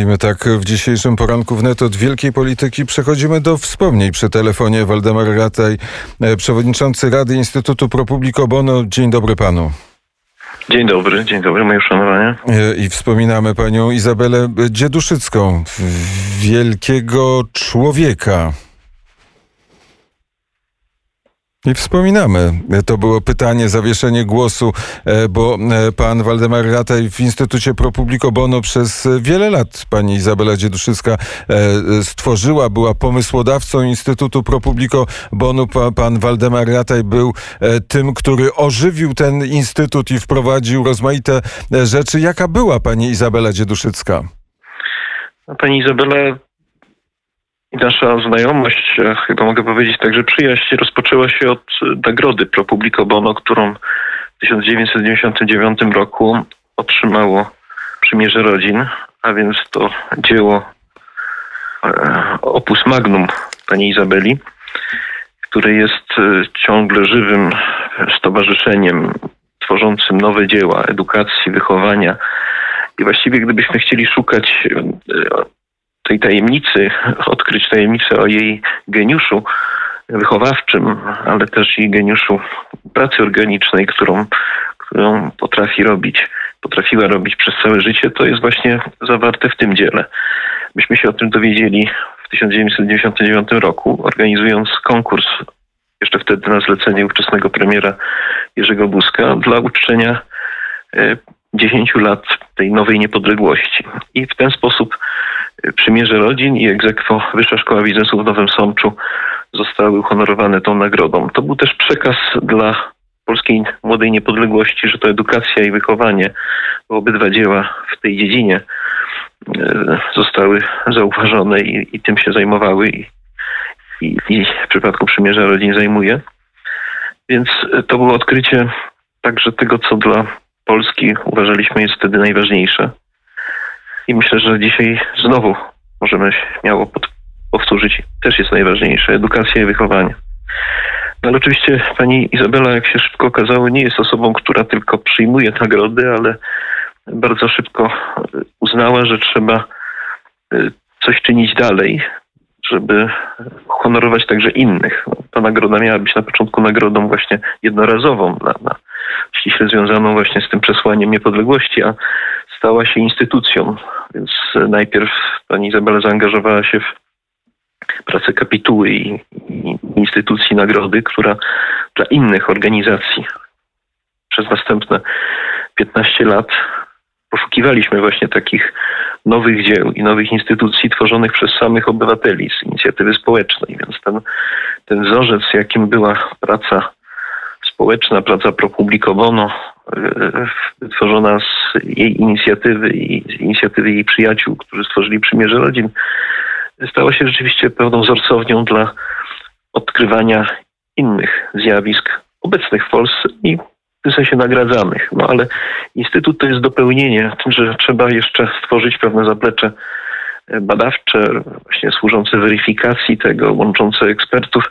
I my tak w dzisiejszym poranku wnet od wielkiej polityki przechodzimy do wspomnień przy telefonie. Waldemar Rataj, e, przewodniczący Rady Instytutu Pro Publico Bono. Dzień dobry panu. Dzień dobry, dzień dobry, moje uszanowanie. E, I wspominamy panią Izabelę Dzieduszycką, wielkiego człowieka. I wspominamy. To było pytanie, zawieszenie głosu, e, bo e, pan Waldemar Rataj w Instytucie Pro Publico Bono przez wiele lat pani Izabela Dzieduszycka e, stworzyła, była pomysłodawcą Instytutu Pro Publico Bono. Pan Waldemar Rataj był tym, który ożywił ten instytut i wprowadził rozmaite rzeczy. Jaka była pani Izabela Dzieduszycka? Pani Izabela i nasza znajomość, chyba mogę powiedzieć także przyjaźń, rozpoczęła się od nagrody Pro Publico Bono, którą w 1999 roku otrzymało Przymierze Rodzin, a więc to dzieło e, opus magnum pani Izabeli, które jest e, ciągle żywym stowarzyszeniem tworzącym nowe dzieła edukacji, wychowania. I właściwie gdybyśmy chcieli szukać e, tej tajemnicy, odkryć tajemnicę o jej geniuszu wychowawczym, ale też i geniuszu pracy organicznej, którą, którą potrafi robić, potrafiła robić przez całe życie, to jest właśnie zawarte w tym dziele. Myśmy się o tym dowiedzieli w 1999 roku, organizując konkurs, jeszcze wtedy na zlecenie ówczesnego premiera Jerzego Buzka, dla uczczenia 10 e, lat tej nowej niepodległości. I w ten sposób Przymierze Rodzin i egzekwo Wyższa Szkoła Biznesu w Nowym Sączu zostały uhonorowane tą nagrodą. To był też przekaz dla polskiej młodej niepodległości, że to edukacja i wychowanie, bo obydwa dzieła w tej dziedzinie e, zostały zauważone i, i tym się zajmowały i, i, i w przypadku Przymierza Rodzin zajmuje. Więc to było odkrycie także tego, co dla Polski uważaliśmy jest wtedy najważniejsze. I myślę, że dzisiaj znowu możemy śmiało powtórzyć, też jest najważniejsze, edukacja i wychowanie. No ale oczywiście pani Izabela, jak się szybko okazało, nie jest osobą, która tylko przyjmuje nagrody, ale bardzo szybko uznała, że trzeba y, coś czynić dalej, żeby honorować także innych. No, ta nagroda miała być na początku nagrodą właśnie jednorazową, na, na, ściśle związaną właśnie z tym przesłaniem niepodległości, a stała się instytucją. Więc najpierw pani Izabela zaangażowała się w pracę kapituły i, i instytucji nagrody, która dla innych organizacji przez następne 15 lat poszukiwaliśmy właśnie takich nowych dzieł i nowych instytucji tworzonych przez samych obywateli z inicjatywy społecznej. Więc ten, ten wzorzec, jakim była praca społeczna, praca pro publico bono, tworzona z jej inicjatywy i z inicjatywy jej przyjaciół, którzy stworzyli Przymierze Rodzin, stała się rzeczywiście pewną wzorcownią dla odkrywania innych zjawisk obecnych w Polsce i w tym sensie nagradzanych. No ale Instytut to jest dopełnienie, że trzeba jeszcze stworzyć pewne zaplecze badawcze, właśnie służące weryfikacji tego, łączące ekspertów.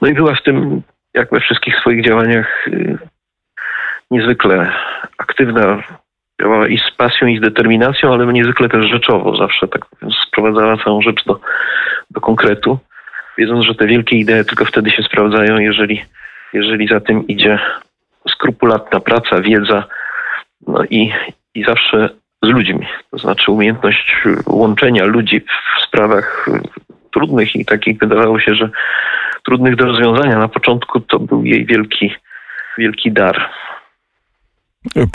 No i była w tym, jak we wszystkich swoich działaniach, niezwykle aktywna, działała i z pasją, i z determinacją, ale niezwykle też rzeczowo, zawsze tak sprowadzała całą rzecz do, do konkretu, wiedząc, że te wielkie idee tylko wtedy się sprawdzają, jeżeli, jeżeli za tym idzie skrupulatna praca, wiedza no i, i zawsze z ludźmi. To znaczy umiejętność łączenia ludzi w sprawach trudnych i takich wydawało się, że trudnych do rozwiązania na początku to był jej wielki, wielki dar.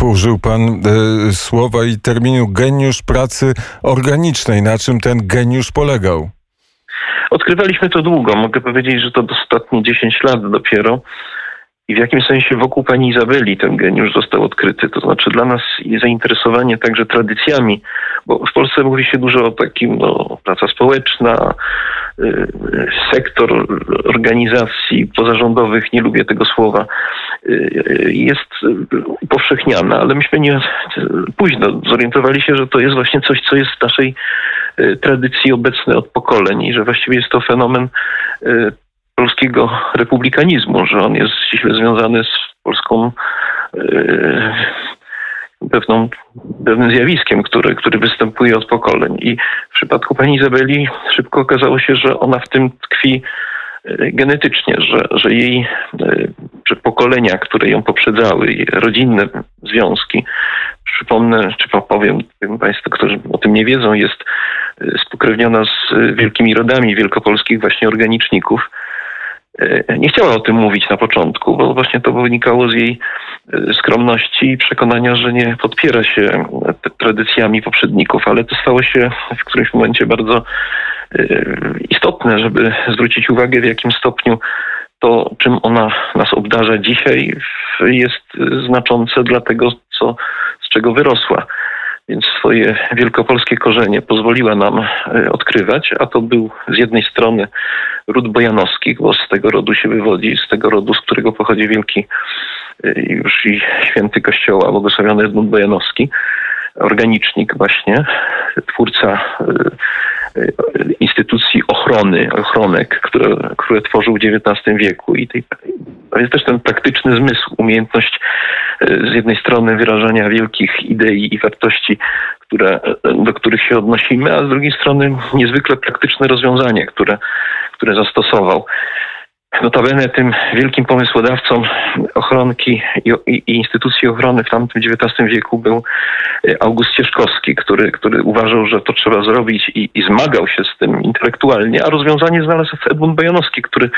Użył pan e, słowa i terminu geniusz pracy organicznej. Na czym ten geniusz polegał? Odkrywaliśmy to długo. Mogę powiedzieć, że to ostatnie 10 lat dopiero. I w jakim sensie wokół pani Izabeli ten geniusz został odkryty. To znaczy dla nas zainteresowanie także tradycjami, bo w Polsce mówi się dużo o takim, no, praca społeczna, sektor organizacji pozarządowych, nie lubię tego słowa, y, jest upowszechniana, ale myśmy nie późno zorientowali się, że to jest właśnie coś, co jest w naszej y, tradycji obecne od pokoleń i że właściwie jest to fenomen polskiego republikanizmu, że on jest ściśle związany z polską pewną, pewnym zjawiskiem, który, który występuje od pokoleń. I w przypadku pani Izabeli szybko okazało się, że ona w tym tkwi e, genetycznie, że, że jej że pokolenia, które ją poprzedzały, rodzinne związki, przypomnę, czy powiem Państwu, którzy o tym nie wiedzą, jest spokrewniona z wielkimi rodami wielkopolskich właśnie organiczników, E, nie chciała o tym mówić na początku, bo właśnie to wynikało z jej e, skromności i przekonania, że nie podpiera się e, tradycjami poprzedników, ale to stało się w którymś momencie bardzo istotne, żeby zwrócić uwagę, w jakim stopniu to, czym ona nas obdarza dzisiaj, jest znaczące dla tego, co, z czego wyrosła więc swoje wielkopolskie korzenie pozwoliła nam e, odkrywać, a to był z jednej strony ród bojanowskich, bo z tego rodu się wywodzi, z tego rodu, z którego pochodzi wielki e, już i święty kościoła, błogosławiony Edmund Bojanowski, organicznik właśnie, twórca e, instytucji ochrony, ochronek, które, które tworzył w XIX wieku i tej, jest też ten praktyczny zmysł, umiejętność z jednej strony wyrażania wielkich idei i wartości, które, do których się odnosimy, a z drugiej strony niezwykle praktyczne rozwiązanie, które, które zastosował. Notabene tym wielkim pomysłodawcą ochronki i, i, i, instytucji ochrony w tamtym XIX wieku był e, August Cieszkowski, który, który uważał, że to trzeba zrobić i, i zmagał się z tym intelektualnie, a rozwiązanie znalazł Edmund Bojanowski, który,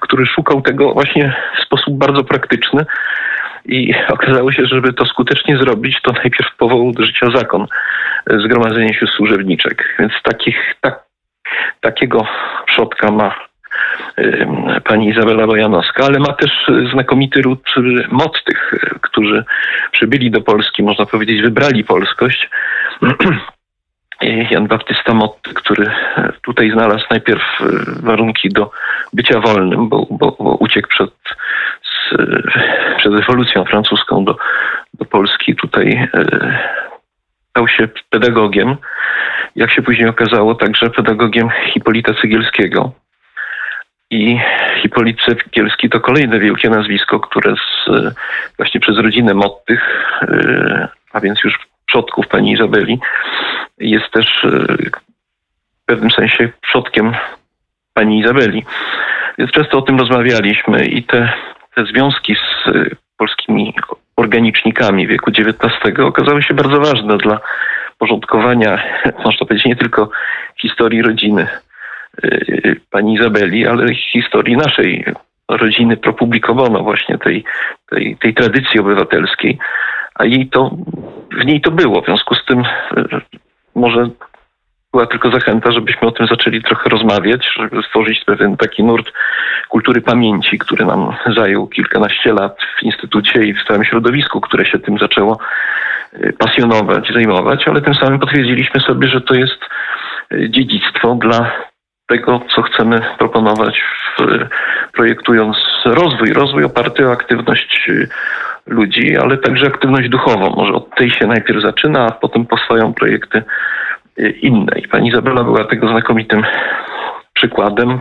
który szukał tego właśnie w sposób bardzo praktyczny i okazało się, że żeby to skutecznie zrobić, to najpierw powołał do życia zakon e, Zgromadzenie Sióstr Służebniczek. Więc takich, tak, takiego przodka ma pani Izabela Bojanowska, ale ma też znakomity ród mottych, którzy przybyli do Polski, można powiedzieć, wybrali polskość. Jan Baptysta Motty, który tutaj znalazł najpierw warunki do bycia wolnym, bo, bo, bo uciekł przed, z, przed rewolucją francuską do, do Polski. Tutaj stał się pedagogiem. Jak się później okazało, także pedagogiem Hipolita Cygielskiego i Hipolit Cekielski to kolejne wielkie nazwisko, które z, właśnie przez rodzinę Mottych, e, a więc już przodków pani Izabeli, jest też e, w pewnym sensie przodkiem pani Izabeli. Więc często o tym rozmawialiśmy i te, te związki z e, polskimi organicznikami wieku XIX okazały się bardzo ważne dla porządkowania, można powiedzieć, nie tylko historii rodziny pani Izabeli, ale historii naszej rodziny propublikowano właśnie tej, tej, tej tradycji obywatelskiej, a jej to, w niej to było. W związku z tym y, może była tylko zachęta, żebyśmy o tym zaczęli trochę rozmawiać, żeby stworzyć pewien taki nurt kultury pamięci, który nam zajął kilkanaście lat w instytucie i w całym środowisku, które się tym zaczęło y, pasjonować, zajmować, ale tym samym potwierdziliśmy sobie, że to jest dziedzictwo dla tego, co chcemy proponować, w, projektując rozwój. Rozwój oparty o aktywność y, ludzi, ale także aktywność duchową. Może od tej się najpierw zaczyna, a potem powstają projekty y, inne. I pani Izabela była tego znakomitym przykładem,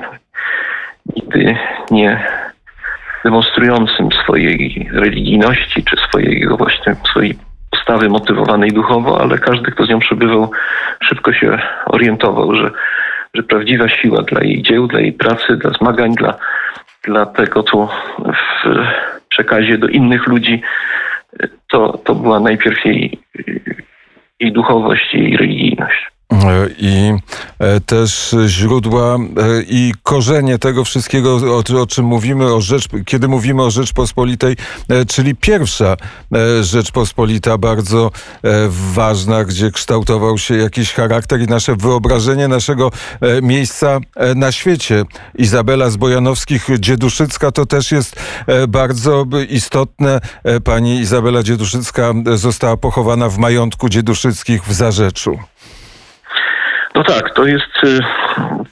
nigdy nie demonstrującym swojej religijności czy swojego właśnie swojej postawy motywowanej duchowo, ale każdy, kto z nią przebywał, szybko się orientował, że że prawdziwa siła dla jej dzieł, dla jej pracy, dla zmagań, dla, dla tego, co w przekazie do innych ludzi, to, to była najpierw jej, jej duchowość, jej religijność i e, też źródła e, i korzenie tego wszystkiego, o, czym mówimy, o rzecz, kiedy mówimy o Rzeczpospolitej, e, czyli pierwsza Rzeczpospolita, bardzo ważna, gdzie kształtował się jakiś charakter i nasze wyobrażenie naszego miejsca na świecie. Izabela z Bojanowskich, Dzieduszycka, to też jest bardzo istotne. Pani Izabela Dzieduszycka została pochowana w majątku Dzieduszyckich w Zarzeczu. No tak, to jest y,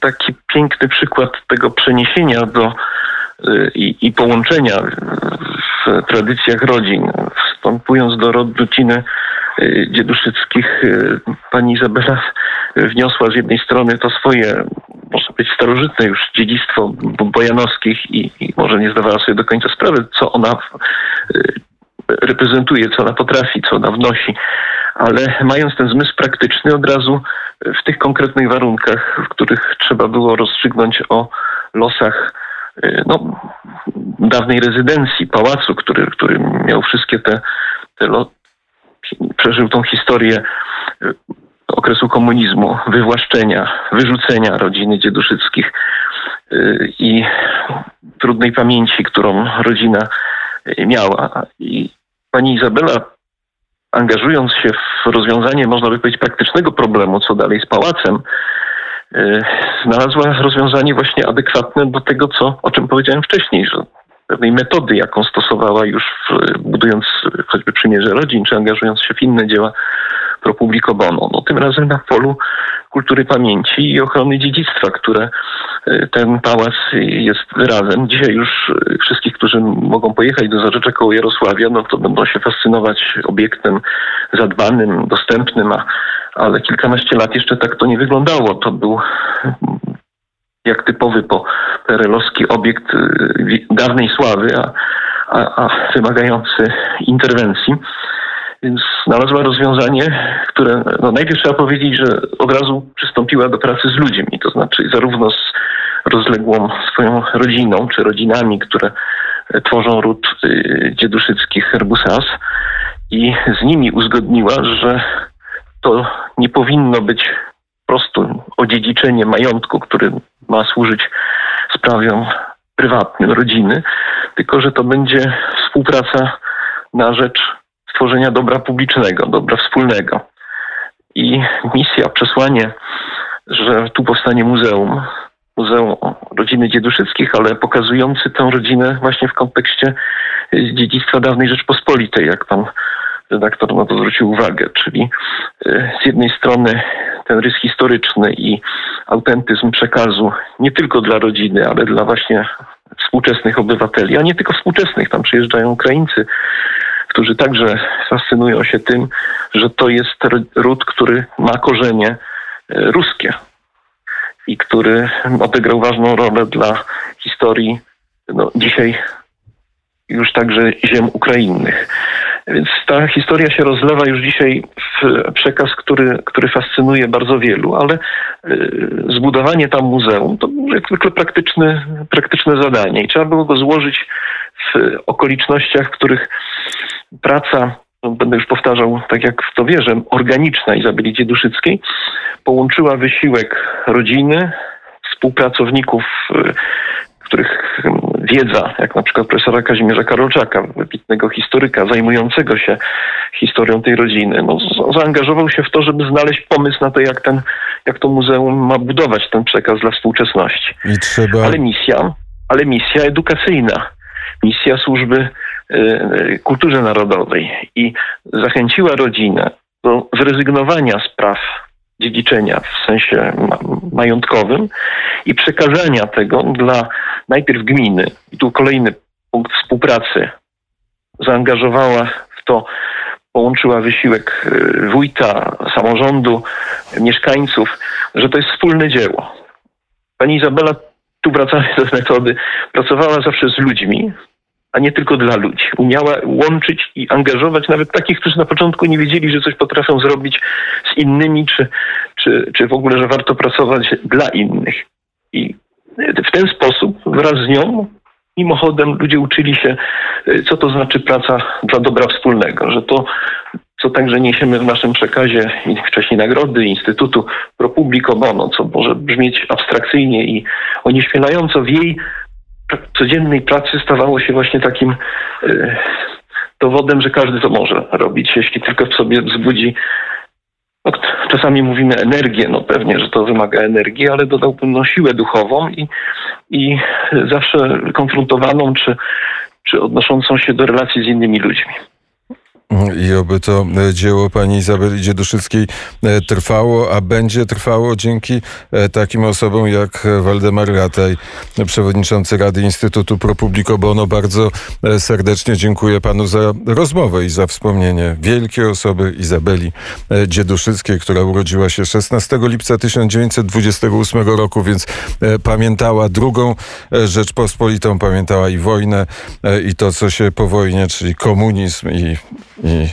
taki piękny przykład tego przeniesienia do y, i, i połączenia w tradycjach rodzin. Wstępując do rodziny y, dzieduszyckich, pani Izabela wniosła z jednej strony to swoje, można powiedzieć, starożytne już dziedzictwo bojanowskich i, i może nie zdawała sobie do końca sprawy, co ona reprezentuje, co ona potrafi, co ona wnosi, ale mając ten zmysł praktyczny od razu w tych konkretnych warunkach, w których trzeba było rozstrzygnąć o losach y, no, dawnej rezydencji, pałacu, który, który miał wszystkie te, te przeżył tą historię y, okresu komunizmu, wywłaszczenia, wyrzucenia rodziny Dzieduszyckich i trudnej pamięci, którą rodzina miała. I pani Izabela, angażując się w rozwiązanie, można by powiedzieć, praktycznego problemu, co dalej z pałacem, y, znalazła rozwiązanie właśnie adekwatne do tego, co, o czym powiedziałem wcześniej, że pewnej metody, jaką stosowała już w, budując choćby przymierze rodzin, czy angażując się w inne dzieła pro publico bono. No, tym razem na polu kultury pamięci i ochrony dziedzictwa, które e, ten pałac jest wyrazem. Dzisiaj już e, wszystkich, którzy mogą pojechać do Zarzecza koło Jarosławia, no to będą się fascynować obiektem zadbanym, dostępnym, a, ale kilkanaście lat jeszcze tak to nie wyglądało. To był jak typowy po perelowski obiekt e, dawnej sławy, a, a, a wymagający interwencji. Więc znalazła rozwiązanie, które no najpierw trzeba powiedzieć, że od razu przystąpiła do pracy z ludźmi, to znaczy zarówno z rozległą swoją rodziną, czy rodzinami, które tworzą ród y, dzieduszyckich herbusas i z nimi uzgodniła, że to nie powinno być prostu odziedziczenie majątku, który ma służyć sprawom prywatnym rodziny, tylko że to będzie współpraca na rzecz tworzenia dobra publicznego, dobra wspólnego. I misja, przesłanie, że tu powstanie muzeum, Muzeum Rodziny Dzieduszyckich, ale pokazujący tę rodzinę właśnie w kontekście dziedzictwa dawnej Rzeczpospolitej, jak pan redaktor na to zwrócił uwagę, czyli e, z jednej strony ten rys historyczny i autentyzm przekazu nie tylko dla rodziny, ale dla właśnie współczesnych obywateli, a nie tylko współczesnych, tam przyjeżdżają Ukraińcy, którzy także fascynują się tym, że to jest ród, który ma korzenie e, ruskie i który odegrał ważną rolę dla historii no, dzisiaj już także ziem ukrainnych. Więc ta historia się rozlewa już dzisiaj w przekaz, który, który fascynuje bardzo wielu, ale e, zbudowanie tam muzeum to jak zwykle praktyczne, praktyczne zadanie i trzeba było go złożyć w okolicznościach, w których praca, no będę już powtarzał, tak jak w to wierzę, organiczna Izabeli Dzieduszyckiej połączyła wysiłek rodziny, współpracowników, y, których wiedza, jak na przykład profesora Kazimierza Karolczaka, wybitnego historyka zajmującego się historią tej rodziny, no, zaangażował się w to, żeby znaleźć pomysł na to, jak, ten, jak to muzeum ma budować ten przekaz dla współczesności. Trzeba... Ale misja, ale misja edukacyjna, misja służby Y, kulturze narodowej. I zachęciła rodzinę do zrezygnowania z praw dziedziczenia w sensie majątkowym i przekazania tego dla najpierw gminy. I tu kolejny punkt współpracy. Zaangażowała w to, połączyła wysiłek y, wójta, samorządu, mieszkańców, że to jest wspólne dzieło. Pani Izabela, tu wracamy do metody, pracowała zawsze z ludźmi, a nie tylko dla ludzi. Umiała łączyć i angażować nawet takich, którzy na początku nie wiedzieli, że coś potrafią zrobić z innymi, czy, czy, czy w ogóle, że warto pracować dla innych. I w ten sposób wraz z nią mimochodem ludzie uczyli się, co to znaczy praca dla dobra wspólnego, że to, co także niesiemy w naszym przekazie i wcześniej nagrody Instytutu Pro Publico Bono, co może brzmieć abstrakcyjnie i onieśmielająco w jej codziennej pracy stawało się właśnie takim e, dowodem, że każdy to może robić, jeśli tylko w sobie wzbudzi. No, czasami mówimy energię, no pewnie, że to wymaga energii, ale dodałbym no, siłę duchową i, i zawsze konfrontowaną czy, czy odnoszącą się do relacji z innymi ludźmi. I oby to e, dzieło pani Izabeli Dzieduszyckiej e, trwało, a będzie trwało dzięki e, takim osobom jak Waldemar Rataj, przewodniczący Rady Instytutu Pro Publico Bono. Bardzo serdecznie dziękuję panu za rozmowę i za wspomnienie wielkiej osoby Izabeli Dzieduszyckiej, która urodziła się 16 lipca 1928 roku, więc pamiętała drugą Rzeczpospolitą, pamiętała i wojnę, i to, co się po wojnie, czyli komunizm i i,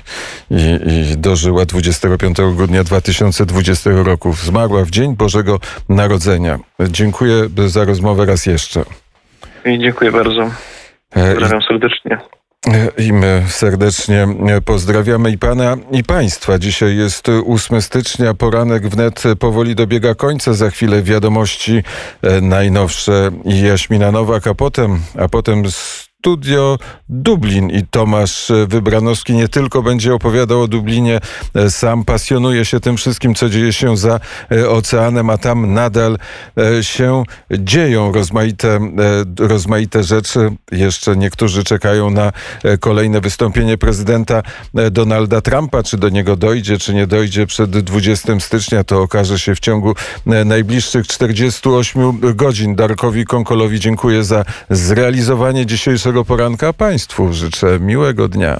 i, i dożyła 25 grudnia 2020 roku. Zmarła w Dzień Bożego Narodzenia. Dziękuję za rozmowę raz jeszcze. I dziękuję bardzo. Pozdrawiam serdecznie. I my serdecznie pozdrawiamy i pana, i państwa. Dzisiaj jest 8 stycznia, poranek wnet powoli dobiega końca. Za chwilę wiadomości e, najnowsze Jaśmina Nowak, a potem, a potem Studio Dublin i Tomasz Wybranowski nie tylko będzie opowiadał o Dublinie, e, sam pasjonuje się tym wszystkim, co dzieje się za e, oceanem, a tam nadal e, się dzieją rozmaite, rozmaite rzeczy. Jeszcze niektórzy czekają na kolejne wystąpienie prezydenta Donalda Trumpa. Czy do niego dojdzie, czy nie dojdzie przed 20 stycznia, to okaże się w ciągu najbliższych 48 godzin. Darkowi Konkolowi dziękuję za zrealizowanie dzisiejszego poranka Państwu. Życzę miłego dnia.